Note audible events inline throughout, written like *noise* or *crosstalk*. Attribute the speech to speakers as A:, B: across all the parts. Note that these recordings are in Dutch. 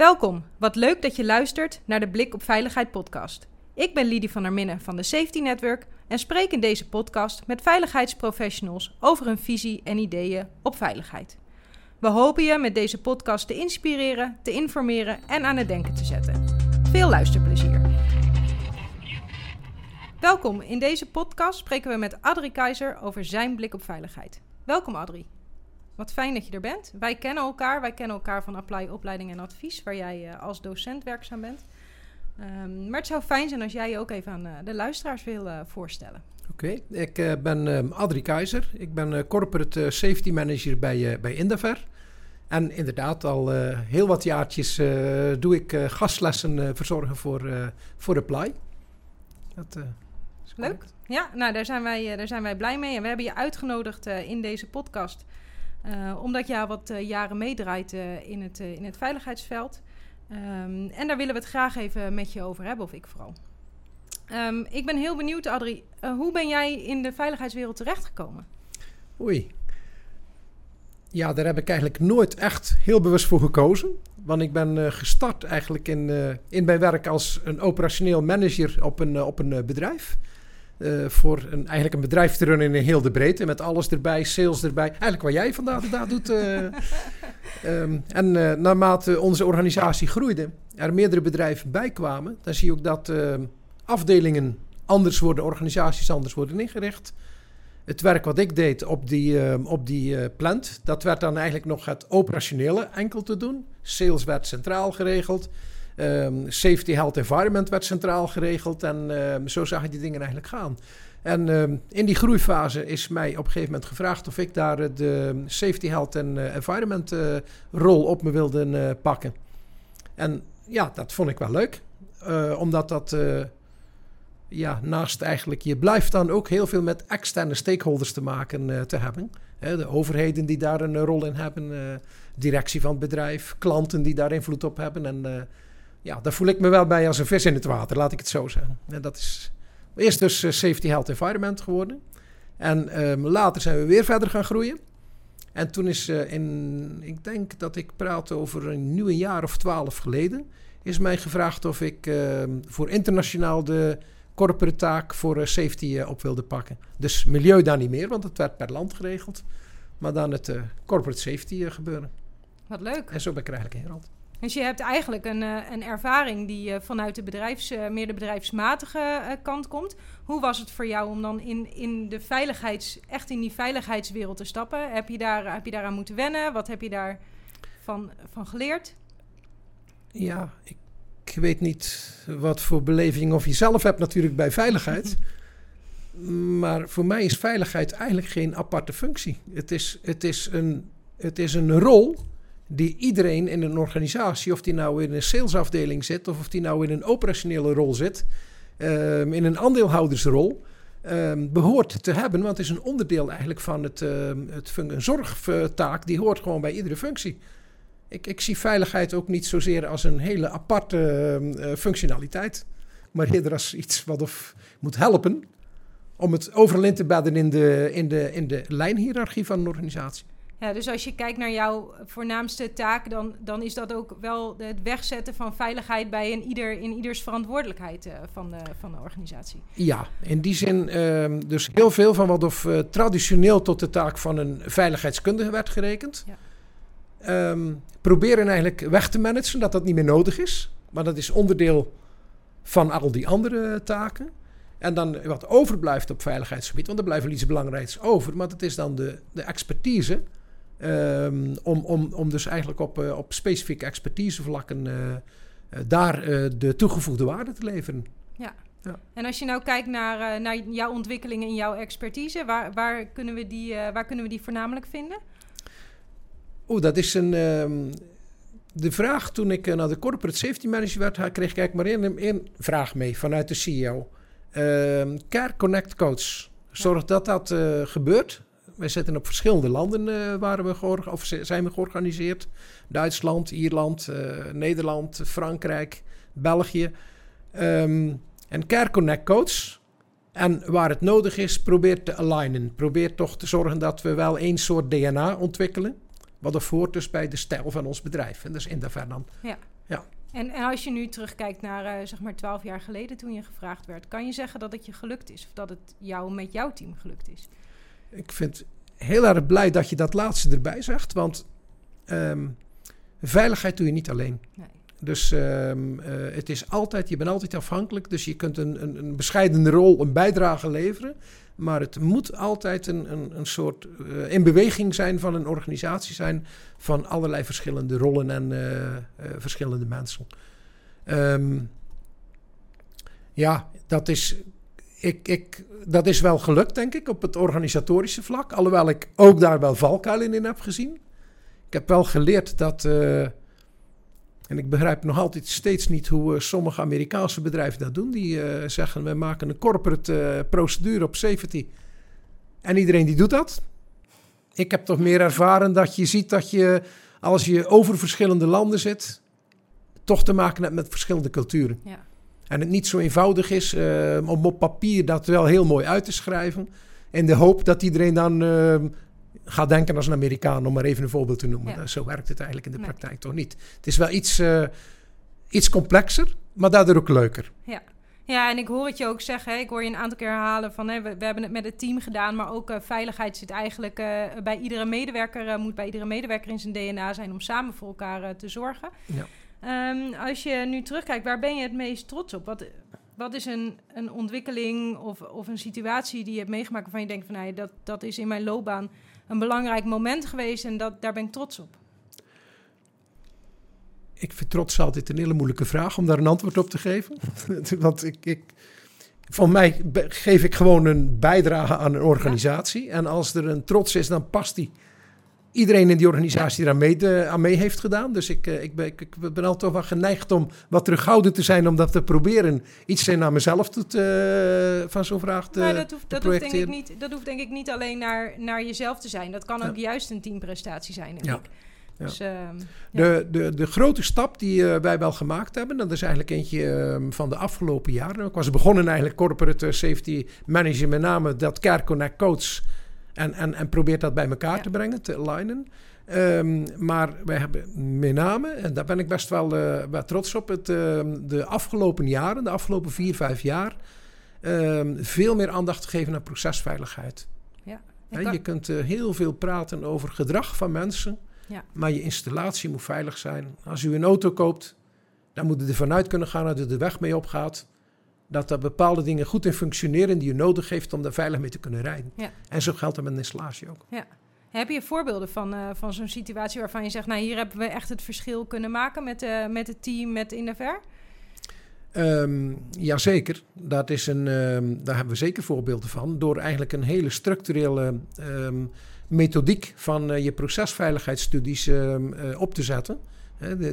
A: Welkom, wat leuk dat je luistert naar de Blik op Veiligheid podcast. Ik ben Lidie van der Minnen van de Safety Network en spreek in deze podcast met veiligheidsprofessionals over hun visie en ideeën op veiligheid. We hopen je met deze podcast te inspireren, te informeren en aan het denken te zetten. Veel luisterplezier. Welkom, in deze podcast spreken we met Adrie Keizer over zijn blik op veiligheid. Welkom Adrie. Wat fijn dat je er bent. Wij kennen elkaar. Wij kennen elkaar van Apply Opleiding en Advies, waar jij uh, als docent werkzaam bent. Um, maar het zou fijn zijn als jij je ook even aan uh, de luisteraars wil uh, voorstellen.
B: Oké, okay. ik ben um, Adrie Keizer. Ik ben Corporate Safety Manager bij, bij Indaver. En inderdaad, al heel wat jaartjes doe ik gastlessen verzorgen voor, voor Apply.
A: Dat, Leuk. Ja, nou daar zijn, wij, daar zijn wij blij mee. En we hebben je uitgenodigd in deze podcast uh, omdat al wat uh, jaren meedraait uh, in, het, in het veiligheidsveld. Um, en daar willen we het graag even met je over hebben, of ik vooral. Um, ik ben heel benieuwd, Adrie, hoe ben jij in de veiligheidswereld terechtgekomen?
B: Oei. Ja, daar heb ik eigenlijk nooit echt heel bewust voor gekozen. Want ik ben gestart eigenlijk in, in mijn werk als een operationeel manager op een, op een bedrijf. Uh, voor een, eigenlijk een bedrijf te runnen in heel de breedte. Met alles erbij, sales erbij. Eigenlijk wat jij vandaag de dag doet. Uh, um, *laughs* en uh, naarmate onze organisatie groeide, er meerdere bedrijven bij kwamen. Dan zie je ook dat afdelingen anders worden, organisaties anders worden ingericht. Het werk wat ik deed op die, op die plant, dat werd dan eigenlijk nog het operationele enkel te doen. Sales werd centraal geregeld. Um, safety, health, environment werd centraal geregeld. En um, zo zag je die dingen eigenlijk gaan. En um, in die groeifase is mij op een gegeven moment gevraagd of ik daar de safety, health en uh, environment uh, rol op me wilde pakken. En ja, dat vond ik wel leuk. omdat dat, ja, naast eigenlijk, je blijft dan ook heel veel met externe stakeholders te maken te hebben. De overheden die daar een rol in hebben, directie van het bedrijf, klanten die daar invloed op hebben. En ja, daar voel ik me wel bij als een vis in het water, laat ik het zo zeggen. En dat is eerst dus uh, Safety, Health, Environment geworden. En um, later zijn we weer verder gaan groeien. En toen is uh, in, ik denk dat ik praat over een nieuw jaar of twaalf geleden, is mij gevraagd of ik uh, voor internationaal de corporate taak voor uh, safety op wilde pakken. Dus milieu daar niet meer, want het werd per land geregeld. Maar dan het corporate safety gebeuren.
A: Wat leuk.
B: En zo ben ik er eigenlijk ingerold.
A: Dus je hebt eigenlijk een, uh, een ervaring die uh, vanuit de bedrijfs, uh, meer de bedrijfsmatige kant komt. Hoe was het voor jou om dan in, in de veiligheids, echt in die veiligheidswereld te stappen? Heb je, daar, heb je daaraan moeten wennen? Wat heb je daarvan van, van geleerd?
B: Ja, ik, ik weet niet wat voor beleving of je zelf hebt natuurlijk bij veiligheid. *laughs* maar voor mij is veiligheid eigenlijk geen aparte functie. Het is, het is, een, het is een rol die iedereen in een organisatie, of die nou in een salesafdeling zit of of die nou in een operationele rol zit, um, in een aandeelhoudersrol, um, behoort te hebben. Want het is een onderdeel eigenlijk van het, um, het een zorgtaak, die hoort gewoon bij iedere functie. Ik, ik zie veiligheid ook niet zozeer als een hele aparte uh, functionaliteit, maar eerder als iets wat of moet helpen om het overal in te bedden in de, in de, in de lijnhierarchie van een organisatie.
A: Ja, dus als je kijkt naar jouw voornaamste taak, dan, dan is dat ook wel het wegzetten van veiligheid bij een ieder, in ieders verantwoordelijkheid uh, van, de, van de organisatie.
B: Ja, in die zin uh, dus heel veel van wat of uh, traditioneel tot de taak van een veiligheidskundige werd gerekend. Ja. Um, proberen eigenlijk weg te managen, dat dat niet meer nodig is. Maar dat is onderdeel van al die andere taken. En dan wat overblijft op veiligheidsgebied, want er blijft wel iets belangrijks over. Maar dat is dan de, de expertise Um, om, om, om dus eigenlijk op, uh, op specifieke expertisevlakken uh, uh, daar de toegevoegde waarde te leveren.
A: Ja. ja. En als je nou kijkt naar, naar jouw ontwikkelingen in jouw expertise, waar, waar, kunnen, we die, waar kunnen we die voornamelijk vinden?
B: Oeh, dat is een. Um, de vraag toen ik naar de corporate safety manager werd, kreeg ik eigenlijk maar één, vraag mee vanuit de CEO. Uh, Care Connect Coach. Zorg ja. dat dat gebeurt wij zitten op verschillende landen uh, waren we of zijn we georganiseerd. Duitsland, Ierland, uh, Nederland, Frankrijk, België. Um, en Care Connect Coach. En waar het nodig is, probeer te alignen. Probeer toch te zorgen dat we wel één soort DNA ontwikkelen. Wat er voort dus bij de stijl van ons bedrijf. En dat is Indaver dan. Ja. Ja.
A: En, en als je nu terugkijkt naar zeg maar twaalf jaar geleden toen je gevraagd werd, kan je zeggen dat het je gelukt is of dat het jou met jouw team gelukt is?
B: Ik vind heel erg blij dat je dat laatste erbij zegt, want ehm, veiligheid doe je niet alleen. Nee. Dus um, het is altijd, je bent altijd afhankelijk. Dus je kunt een, een, een bescheidene rol, een bijdrage leveren. Maar het moet altijd een, een, een soort uh, in beweging zijn van een organisatie zijn van allerlei verschillende rollen en uh, verschillende mensen. Um, ja, dat is, ik, ik, dat is wel gelukt, denk ik, op het organisatorische vlak. Alhoewel ik ook daar wel valkuilen in heb gezien. Ik heb wel geleerd dat en ik begrijp nog altijd steeds niet hoe uh, sommige Amerikaanse bedrijven dat doen. Die uh, zeggen, we maken een corporate procedure op safety. En iedereen die doet dat. Ik heb toch meer ervaren dat je ziet dat je, als je over verschillende landen zit, toch te maken hebt met verschillende culturen. Ja. En het niet zo eenvoudig is om op papier dat wel heel mooi uit te schrijven. In de hoop dat iedereen dan ga denken als een Amerikaan, om maar even een voorbeeld te noemen. Zo werkt het eigenlijk in de praktijk toch niet. Het is wel iets, uh, iets complexer, maar daardoor ook leuker.
A: Ja. Ja, en ik hoor het je ook zeggen. Hè. Ik hoor je een aantal keer herhalen van hè, we, we, hebben het met het team gedaan, maar ook uh, veiligheid zit eigenlijk uh, bij iedere medewerker, moet bij iedere medewerker in zijn DNA zijn om samen voor elkaar te zorgen. Ja. Um, als je nu terugkijkt, waar ben je het meest trots op? Wat, wat is een, een ontwikkeling of, of een situatie die je hebt meegemaakt waarvan je denkt van nou, dat, dat is in mijn loopbaan een belangrijk moment geweest en dat, daar ben ik trots op?
B: Ik vind trots altijd een hele moeilijke vraag om daar een antwoord op te geven. *laughs* Want ik, ik, van mij geef ik gewoon een bijdrage aan een organisatie. En als er een trots is, dan past die iedereen in die organisatie mee, de, aan mee heeft gedaan. Dus ik, eh, ik, ben, ik, ben altijd wel geneigd om wat terughoudend te zijn... om dat te proberen iets naar mezelf te, van zo'n vraag te, maar
A: dat hoeft, dat hoeft, denk ik niet, dat hoeft denk ik niet alleen naar, naar jezelf te zijn. Dat kan ook juist een teamprestatie zijn, denk ja. ik. Dus,
B: uh, de, de, de grote stap die uh, wij wel gemaakt hebben, dat is eigenlijk eentje uh, van de afgelopen jaren. Ik was begonnen eigenlijk corporate safety manager, met name dat Care Connect Coach en, en, en probeert dat bij elkaar te brengen, te alignen. Um, maar wij hebben met name, en daar ben ik best wel, uh, trots op, het, uh, de afgelopen jaren, de afgelopen vier, vijf jaar, um, veel meer aandacht gegeven aan procesveiligheid. Ja, je kunt uh, heel veel praten over gedrag van mensen, ja. maar je installatie moet veilig zijn. Als u een auto koopt, dan moet u ervan uit kunnen gaan dat u de weg mee opgaat dat er bepaalde dingen goed in functioneren die je nodig heeft om daar veilig mee te kunnen rijden. Ja. En zo geldt dat met een installatie ook.
A: Ja. Heb je voorbeelden van, uh, van zo'n situatie waarvan je zegt, nou hier hebben we echt het verschil kunnen maken met, uh, met het team, met Indaver?
B: Um, jazeker, dat is een, um, daar hebben we zeker voorbeelden van. Door eigenlijk een hele structurele um, methodiek van uh, je procesveiligheidsstudies op te zetten.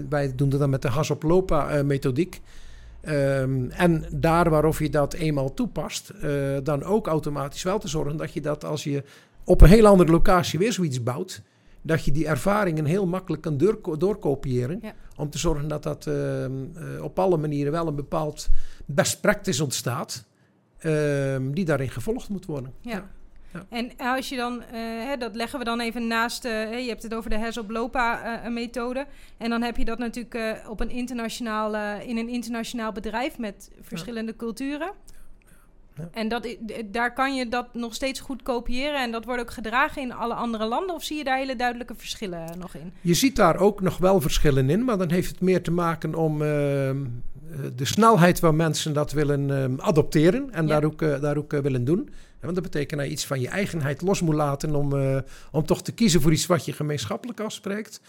B: wij doen dat dan met de Hasop-Lopa-methodiek. Um, en daar waarop je dat eenmaal toepast, uh, dan ook automatisch wel te zorgen dat je dat als je op een heel andere locatie weer zoiets bouwt, dat je die ervaringen heel makkelijk kan door, doorkopiëren. Om te zorgen dat dat uh, uh, op alle manieren wel een bepaald best practice ontstaat, ehm, die daarin gevolgd moet worden.
A: ja. En als je dan, uh, hè, dat leggen we dan even naast, uh, je hebt het over de HESOP-LOPA-methode. en dan heb je dat natuurlijk op een internationaal, in een internationaal bedrijf met verschillende culturen. Ja. En dat, daar kan je dat nog steeds goed kopiëren en dat wordt ook gedragen in alle andere landen? Of zie je daar hele duidelijke verschillen nog in?
B: Je ziet daar ook nog wel verschillen in, maar dan heeft het meer te maken om ehm, de snelheid waar mensen dat willen ehm, adopteren en daar ook, daar ook willen doen. Want dat betekent dat je iets van je eigenheid los moet laten om, om toch te kiezen voor iets wat je gemeenschappelijk afspreekt.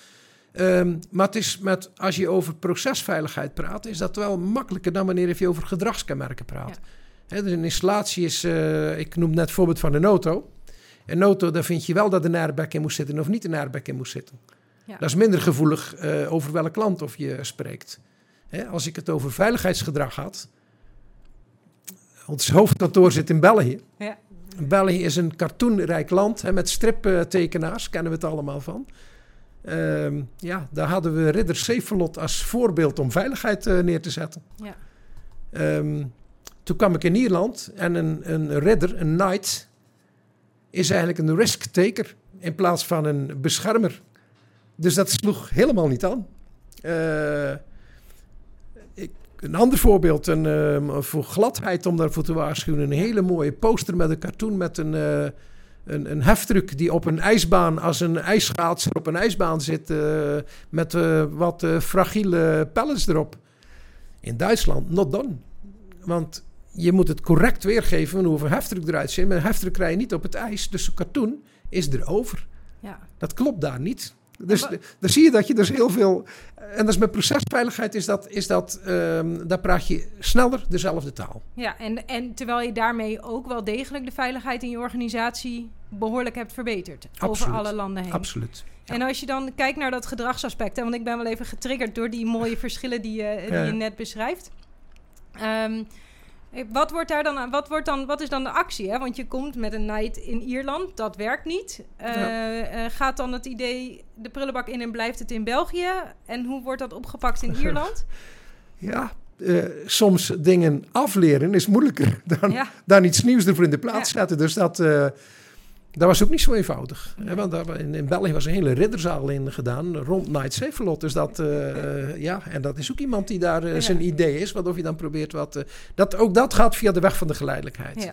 B: Um, maar het is met, als je over procesveiligheid praat, is dat wel makkelijker dan wanneer je over gedragskenmerken praat. Ja. Dus een installatie is, uh, ik noem net het voorbeeld van een auto. Een auto, daar vind je wel dat een airbag in moet zitten of niet een airbag in moet zitten. Ja. Dat is minder gevoelig uh, over welk land of je spreekt. als ik het over veiligheidsgedrag had, ons hoofdkantoor zit in België. Ja. België is een cartoonrijk land hè, met striptekenaars, kennen we het allemaal van. Uh, ja, daar hadden we Ridder Sefelot als voorbeeld om veiligheid uh, neer te zetten. Ja. Um, toen kwam ik in Ierland en een, een ridder, een knight, is eigenlijk een risk-taker in plaats van een beschermer. Dus dat sloeg helemaal niet aan. Uh, een ander voorbeeld, een, ehm, voor gladheid om daarvoor te waarschuwen. Een hele mooie poster met een cartoon met een, uh, een, een heftruck die op een ijsbaan, als een ijsschaatser op een ijsbaan zit, met wat fragiele pellets erop. In Duitsland, not done. Want je moet het correct weergeven hoeveel heftruck eruit zit. Maar heftruck krijg je niet op het ijs, dus cartoon is erover. Ja. Dat klopt daar niet. Dus dan zie je dat je dus heel veel. En dat is met procesveiligheid, is dat, is dat, um, daar praat je sneller dezelfde taal.
A: Ja, en, en terwijl je daarmee ook wel degelijk de veiligheid in je organisatie behoorlijk hebt verbeterd. Over alle landen heen.
B: Absoluut.
A: En als je dan kijkt naar dat gedragsaspect, hè, want ik ben wel even getriggerd door die mooie verschillen die, je, die je net beschrijft. Um, eh, wat, wordt daar dan, wat, wordt dan, wat is dan de actie? Hè? Want je komt met een night in Ierland, dat werkt niet. Uh, gaat dan het idee de prullenbak in en blijft het in België? En hoe wordt dat opgepakt in Ierland? *laughs*
B: ja, uh, soms dingen afleren is moeilijker *laughs* dan, ja. dan iets nieuws ervoor in de plaats ja. zetten. Dus dat, dat was ook niet zo eenvoudig. Hè? Want daar, in, in, België was een hele ridderzaal in gedaan rond Night Safelot. Dus dat, uh, ja, en dat is ook iemand die daar uh, zijn idee is. Wat of je dan probeert wat. Uh, dat, ook dat gaat via de weg van de geleidelijkheid.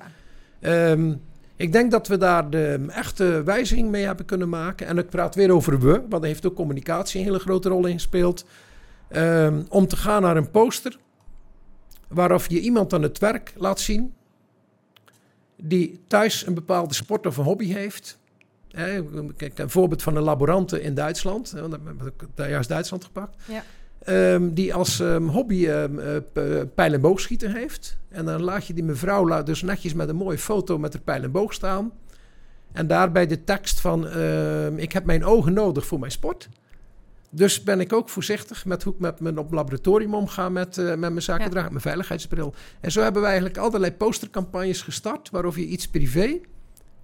B: Ja. Um, ik denk dat we daar de echte wijziging mee hebben kunnen maken. En ik praat weer over we, want daar heeft ook communicatie een hele grote rol in gespeeld. Um, om te gaan naar een poster waarop je iemand aan het werk laat zien die thuis een bepaalde sport of een hobby heeft. Kijk, een voorbeeld van een laborante in Duitsland. Want dat heb ik daar juist Duitsland gepakt. Ja. Um, die als um, hobby um, uh, pijl- en boogschieten heeft. En dan laat je die mevrouw dus netjes met een mooie foto met haar pijl en boog staan. En daarbij de tekst van... ik heb mijn ogen nodig voor mijn sport. Dus ben ik ook voorzichtig met hoe ik met mijn op laboratorium omga met, uh, met mijn zakendrag, ja. mijn veiligheidsbril. En zo hebben we eigenlijk allerlei postercampagnes gestart, waarover je iets privé,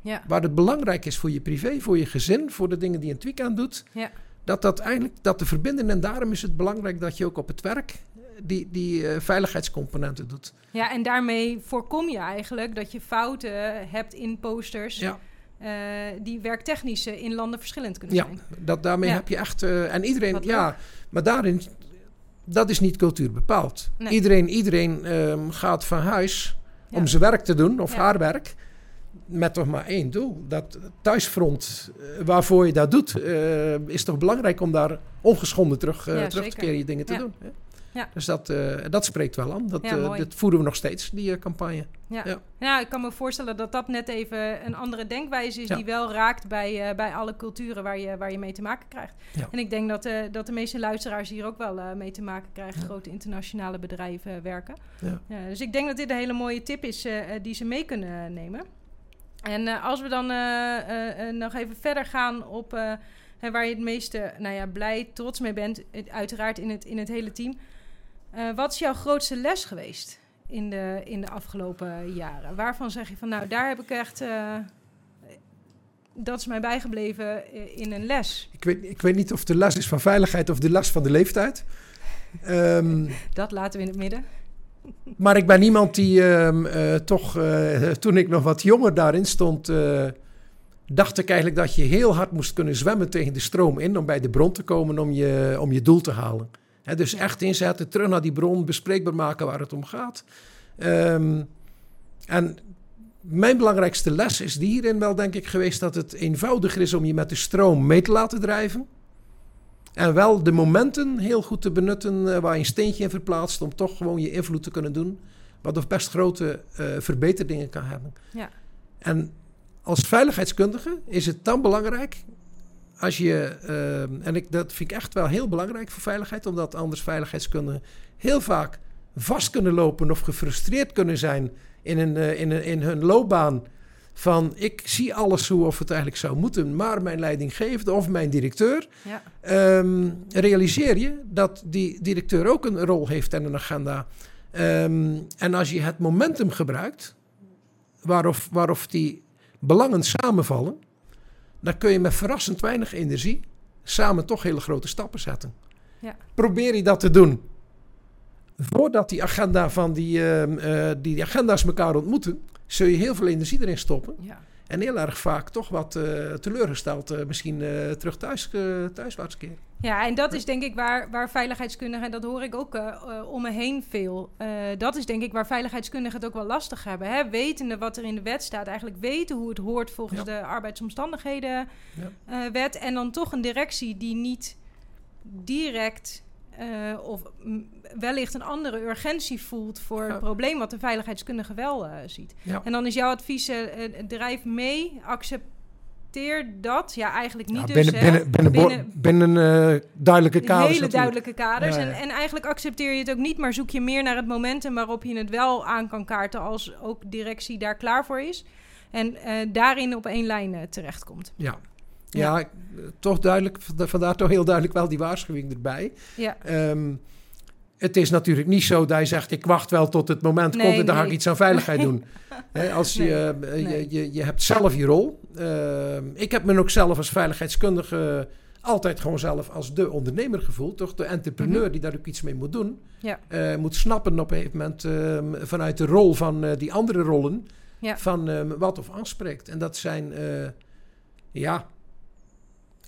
B: ja. waar het belangrijk is voor je privé, voor je gezin, voor de dingen die je in het weekend doet, ja. dat dat eigenlijk dat te verbinden. En daarom is het belangrijk dat je ook op het werk die, die uh, veiligheidscomponenten doet.
A: Ja, en daarmee voorkom je eigenlijk dat je fouten hebt in posters. Ja uh, die werktechnisch in landen verschillend kunnen
B: ja,
A: zijn.
B: Dat, daarmee heb je echt... Uh, en iedereen... ja, maar daarin... Dat is niet cultuur bepaald. Nee. Iedereen, iedereen um, gaat van huis ja. om zijn werk te doen, of haar werk met toch maar één doel. Dat thuisfront waarvoor je dat doet, uh, is toch belangrijk om daar ongeschonden terug, ja, terug te keren je dingen te ja. doen. Hè? Ja. Dus dat, uh, dat spreekt wel aan. Dat, ja, uh, dat voeren we nog steeds, die uh, campagne.
A: Ja. ja. Ja. ik kan me voorstellen dat dat net even een andere denkwijze is... die wel raakt bij, bij alle culturen waar je, waar je mee te maken krijgt. En ik denk dat, dat de meeste luisteraars hier ook wel mee te maken krijgen. Grote internationale bedrijven werken. dus ik denk dat dit een hele mooie tip is die ze mee kunnen nemen. En als we dan nog even verder gaan op... waar je het meeste nou ja, blij, trots mee bent, uiteraard in het, in het hele team... Uh, wat is jouw grootste les geweest in de, in de afgelopen jaren? Waarvan zeg je van, nou, daar heb ik echt... Uh, dat is mij bijgebleven in een les.
B: Ik weet, ik weet niet of de les is van veiligheid of de les van de leeftijd. Um, *laughs*
A: dat laten we in het midden.
B: Maar ik ben iemand die um, uh, toch, toen ik nog wat jonger daarin stond, dacht ik eigenlijk dat je heel hard moest kunnen zwemmen tegen de stroom in om bij de bron te komen om je, om je doel te halen dus echt inzetten, terug naar die bron, bespreekbaar maken waar het om gaat. Um, en mijn belangrijkste les is hierin wel, denk ik, geweest dat het eenvoudiger is om je met de stroom mee te laten drijven. En wel de momenten heel goed te benutten uh, waar je een steentje in verplaatst om toch gewoon je invloed te kunnen doen. Wat of best grote uh, verbeteringen kan hebben. Ja. En als veiligheidskundige is het dan belangrijk als je, uh, en ik, dat vind ik echt wel heel belangrijk voor veiligheid, omdat anders veiligheidskundigen heel vaak vast kunnen lopen of gefrustreerd kunnen zijn in, een, uh, in, een, in hun loopbaan. Van ik zie alles hoe of het eigenlijk zou moeten, maar mijn leidinggevende of mijn directeur. Ja. Um, realiseer je dat die directeur ook een rol heeft en een agenda. Um, en als je het momentum gebruikt, waarop, waarop die belangen samenvallen dan kun je met verrassend weinig energie samen toch hele grote stappen zetten. Ja. Probeer je dat te doen voordat die agenda van die, uh, uh, die agenda's elkaar ontmoeten, zul je heel veel energie erin stoppen. Ja. En heel erg vaak toch wat uh, teleurgesteld uh, misschien uh, terug thuis, thuiswaarts keren.
A: Ja, en dat is denk ik waar, waar veiligheidskundigen, en dat hoor ik ook om me heen veel. dat is denk ik waar veiligheidskundigen het ook wel lastig hebben. Hè? Wetende wat er in de wet staat, eigenlijk weten hoe het hoort volgens de arbeidsomstandigheden wet. En dan toch een directie die niet direct uh, of wellicht een andere urgentie voelt voor het probleem wat de veiligheidskundige wel uh, ziet. Ja. En dan is jouw advies: uh, drijf mee, accepteer dat. Ja, eigenlijk niet. Ja,
B: binnen,
A: dus,
B: binnen, binnen, binnen, binnen duidelijke kaders.
A: Hele duidelijke kaders. En, en, eigenlijk accepteer je het ook niet, maar zoek je meer naar het momentum waarop je het wel aan kan kaarten als ook directie daar klaar voor is. En daarin op één lijn terechtkomt.
B: Ja, ja, toch duidelijk, vandaar toch heel duidelijk wel die waarschuwing erbij. Ja. Um, het is natuurlijk niet zo dat je zegt: ik wacht wel tot het moment komt en dan ga ik iets aan veiligheid *laughs* doen. als je, je, je, je, hebt zelf je rol. Uh, ik heb me ook zelf als veiligheidskundige altijd gewoon zelf als de ondernemer gevoeld. Toch de entrepreneur mhm. die daar ook iets mee moet doen. Ja. Uh, moet snappen op een gegeven moment uh, vanuit de rol van uh, die andere rollen. Ja. Van ehm, wat of aanspreekt. En dat zijn, ja,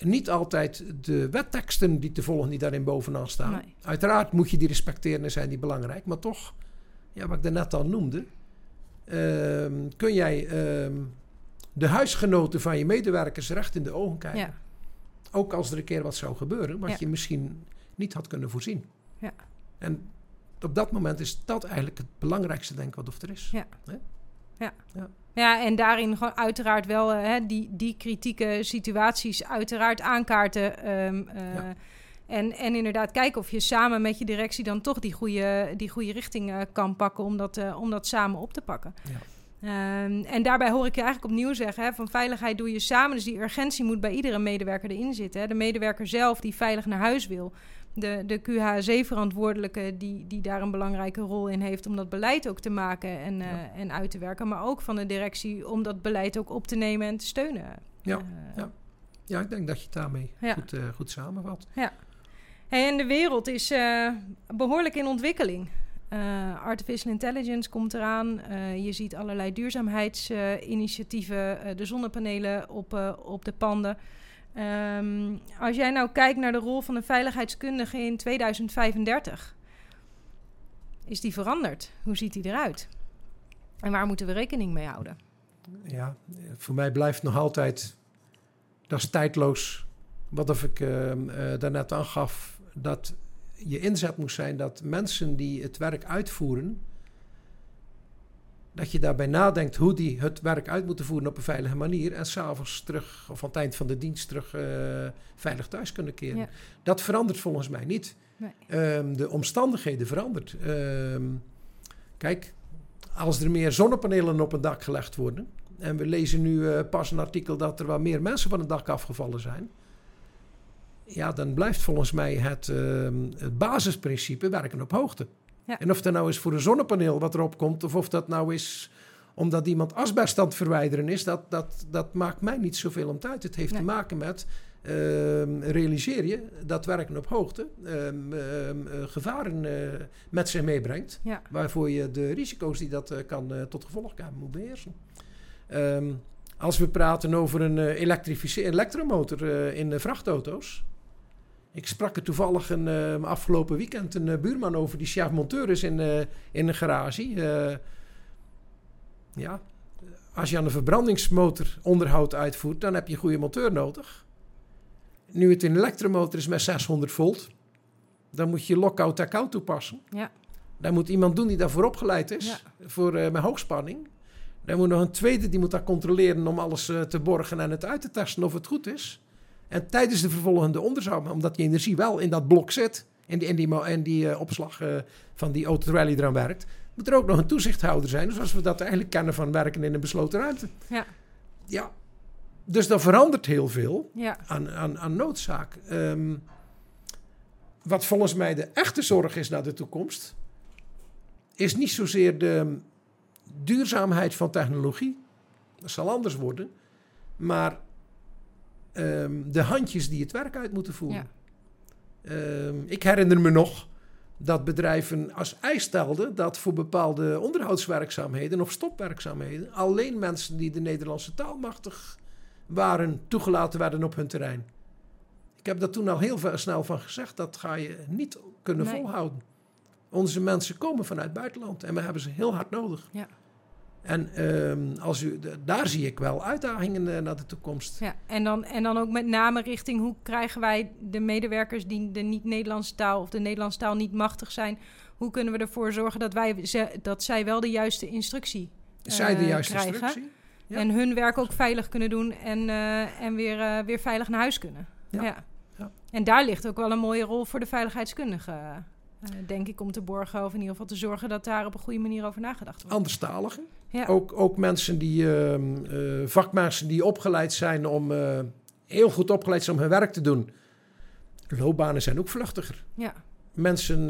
B: niet altijd de wetteksten die te volgen die daarin bovenaan staan. Uiteraard moet je die respecteren en zijn die belangrijk. Maar toch, ja, wat ik daarnet al noemde, ehm, kun jij ehm, de huisgenoten van je medewerkers recht in de ogen kijken. Ja. Ook als er een keer wat zou gebeuren, wat je misschien niet had kunnen voorzien. Ja. En op dat moment is dat eigenlijk het belangrijkste, denk ik, wat of er is.
A: Ja. Ja. ja. Ja, en daarin gewoon uiteraard wel uh, hè, die, die kritieke situaties uiteraard aankaarten. Um, uh, en, en inderdaad kijken of je samen met je directie dan toch die goede, die goede richting uh, kan pakken om dat, om dat samen op te pakken. Ja. Um, en daarbij hoor ik je eigenlijk opnieuw zeggen: hè, van veiligheid doe je samen. Dus die urgentie moet bij iedere medewerker erin zitten. Hè. De medewerker zelf die veilig naar huis wil de, de QHC-verantwoordelijke die, die daar een belangrijke rol in heeft om dat beleid ook te maken en, uh, en uit te werken. Maar ook van de directie om dat beleid ook op te nemen en te steunen.
B: Ja, uh, ja. ja ik denk dat je het daarmee goed, uh, goed samenvat.
A: Ja. Hey, en de wereld is behoorlijk in ontwikkeling. artificial intelligence komt eraan. je ziet allerlei duurzaamheidsinitiatieven, de zonnepanelen op, op de panden. Um, als jij nou kijkt naar de rol van een veiligheidskundige in 2035, is die veranderd? Hoe ziet die eruit? En waar moeten we rekening mee houden?
B: Ja, voor mij blijft nog altijd, dat is tijdloos. Wat of ik uh, uh, daarnet aangaf, dat je inzet moest zijn dat mensen die het werk uitvoeren, dat je daarbij nadenkt hoe die het werk uit moeten voeren op een veilige manier. En s'avonds terug, of aan het eind van de dienst terug, uh, veilig thuis kunnen keren. Dat verandert volgens mij niet. Nee. Um, de omstandigheden verandert. Um, kijk, als er meer zonnepanelen op een dak gelegd worden. En we lezen nu uh, pas een artikel dat er wat meer mensen van het dak afgevallen zijn. Ja, dan blijft volgens mij het, uh, het basisprincipe werken op hoogte. Ja. En of dat nou is voor een zonnepaneel wat erop komt, of of dat nou is omdat iemand asbest aan het verwijderen is, dat, dat, dat maakt mij niet zoveel om uit. Het heeft te maken met uh, realiseer je dat werken op hoogte um, uh, gevaren uh, met zich meebrengt, ja. waarvoor je de risico's die dat eh, kan tot gevolg hebben moet beheersen. Um, als we praten over een elektromotor in vrachtauto's, ik sprak er toevallig een, uh, afgelopen weekend een uh, buurman over die chef monteur is in, uh, in een garage. ja, als je aan een verbrandingsmotor onderhoud uitvoert, dan heb je een goede monteur nodig. Nu het een elektromotor is met 600 volt, dan moet je lockout tag-out toepassen. Ja. Dan moet iemand doen die daarvoor opgeleid is, voor, met hoogspanning. Dan moet nog een tweede, die moet dat controleren om alles te borgen en het uit te testen of het goed is. En tijdens de vervolgende onderzoek, omdat die energie wel in dat blok zit, en die, en die, en die uh, opslag uh, van die auto-rally eraan werkt, moet er ook nog een toezichthouder zijn, zoals we dat eigenlijk kennen van werken in een besloten ruimte. Ja. Ja. Dus dat verandert heel veel ja. aan, aan, aan noodzaak. Um, wat volgens mij de echte zorg is naar de toekomst, is niet zozeer de duurzaamheid van technologie. Dat zal anders worden. Maar um, de handjes die het werk uit moeten voeren. Ja. Um, ik herinner me nog dat bedrijven als eis stelden dat voor bepaalde onderhoudswerkzaamheden of stopwerkzaamheden alleen mensen die de Nederlandse taal machtig waren toegelaten werden op hun terrein. Ik heb daar toen al heel snel van gezegd, dat ga je niet kunnen volhouden. Onze mensen komen vanuit het buitenland en we hebben ze heel hard nodig.
A: Ja.
B: En ehm, als u, daar zie ik wel uitdagingen uh, naar de toekomst.
A: Ja, en, dan, en dan ook met name richting hoe krijgen wij de medewerkers die de niet-Nederlandse taal of de Nederlandse taal niet machtig zijn, hoe kunnen we ervoor zorgen dat, wij, dat zij wel de juiste instructie
B: uh, Zij de juiste krijgen, instructie.
A: Ja. En hun werk ook veilig kunnen doen en, uh, en weer, weer veilig naar huis kunnen. Ja. ja. En daar ligt ook wel een mooie rol voor de veiligheidskundige. denk ik, om te borgen of in ieder geval te zorgen dat daar op een goede manier over nagedacht wordt.
B: Anderstaligen. Ja. Ook, ook mensen die, uh, uh, vakmensen die opgeleid zijn om, uh, heel goed opgeleid zijn om hun werk te doen. Loopbanen zijn ook vluchtiger.
A: Ja.
B: Mensen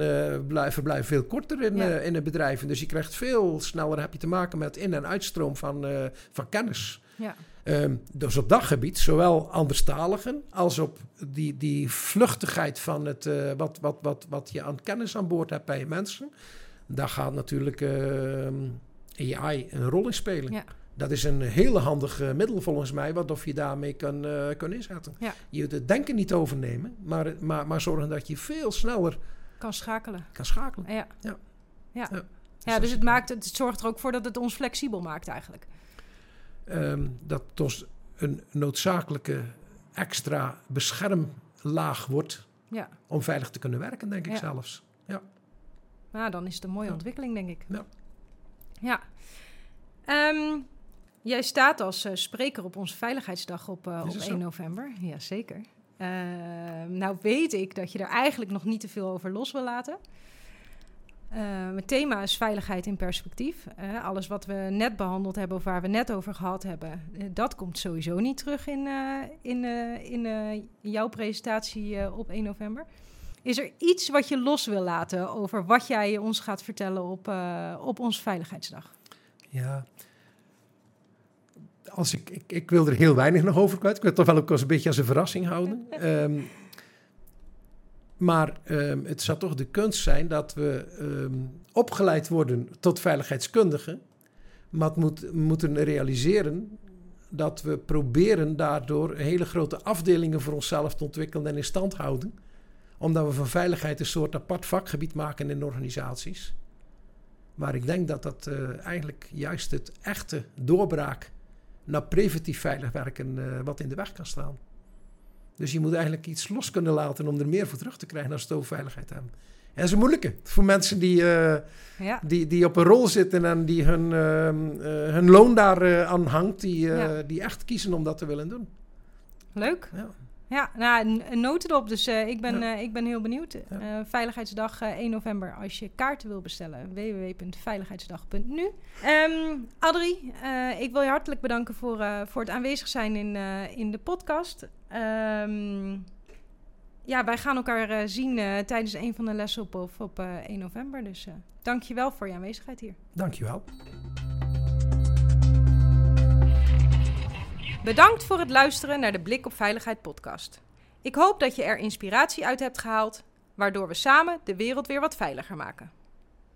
B: blijven, verblijven veel korter in, ja. in het bedrijf. Dus je krijgt veel sneller heb je te maken met in- en uitstroom van, van kennis.
A: Ja.
B: Um, dus op dat gebied, zowel anderstaligen als op die, die vluchtigheid van het, wat, wat, wat, wat je aan kennis aan boord hebt bij je mensen. Daar gaat natuurlijk ehm, AI een rol in spelen.
A: Ja.
B: Dat is een hele handig uh, middel volgens mij, wat of je daarmee kan, uh, kan inzetten.
A: Ja.
B: Je het denken niet overnemen, maar, maar, maar zorgen dat je veel sneller
A: kan schakelen.
B: Kan schakelen.
A: Ja.
B: Ja.
A: ja. ja. ja dus het, maakt, het zorgt er ook voor dat het ons flexibel maakt eigenlijk.
B: Um, dat het ons een noodzakelijke extra beschermlaag wordt
A: ja.
B: om veilig te kunnen werken, denk ik zelfs. Ja.
A: Nou, dan is het een mooie ontwikkeling, denk ik.
B: Ja.
A: Ja. Um, jij staat als uh, spreker op onze Veiligheidsdag op, uh, op 1 november. Jazeker. Uh, nou weet ik dat je er eigenlijk nog niet te veel over los wil laten. mijn thema is veiligheid in perspectief. alles wat we net behandeld hebben of waar we net over gehad hebben, dat komt sowieso niet terug in, in, in jouw presentatie op 1 november. Is er iets wat je los wil laten over wat jij ons gaat vertellen op, uh, op onze Veiligheidsdag?
B: Ja, als ik, ik, ik, wil er heel weinig nog over kwijt. Ik wil het toch wel ook als een beetje als een verrassing houden. um, *laughs* maar um, het zou toch de kunst zijn dat we um, opgeleid worden tot veiligheidskundigen. Maar het moet, moeten realiseren dat we proberen daardoor hele grote afdelingen voor onszelf te ontwikkelen en in stand houden omdat we van veiligheid een soort apart vakgebied maken in organisaties. Maar ik denk dat dat uh, eigenlijk juist het echte doorbraak naar preventief veilig werken uh, wat in de weg kan staan. Dus je moet eigenlijk iets los kunnen laten om er meer voor terug te krijgen als het over veiligheid hebben. En dat is een moeilijke voor mensen die, uh,
A: ja.
B: die, die op een rol zitten en die hun, hun loon daar aan hangt, die, ja. die echt kiezen om dat te willen doen.
A: Leuk.
B: Ja.
A: Ja, nou, een noot erop. Dus uh, ik, ben, ja. uh, ik ben heel benieuwd. Uh, Veiligheidsdag 1 november. Als je kaarten wil bestellen, www.veiligheidsdag.nu. Um, Adrie, ik wil je hartelijk bedanken voor, voor het aanwezig zijn in, in de podcast. Um, ja, wij gaan elkaar zien tijdens een van de lessen op, op, op 1 november. Dus dank je wel voor je aanwezigheid hier.
B: Dank je wel.
A: Bedankt voor het luisteren naar de Blik op Veiligheid podcast. Ik hoop dat je er inspiratie uit hebt gehaald, waardoor we samen de wereld weer wat veiliger maken.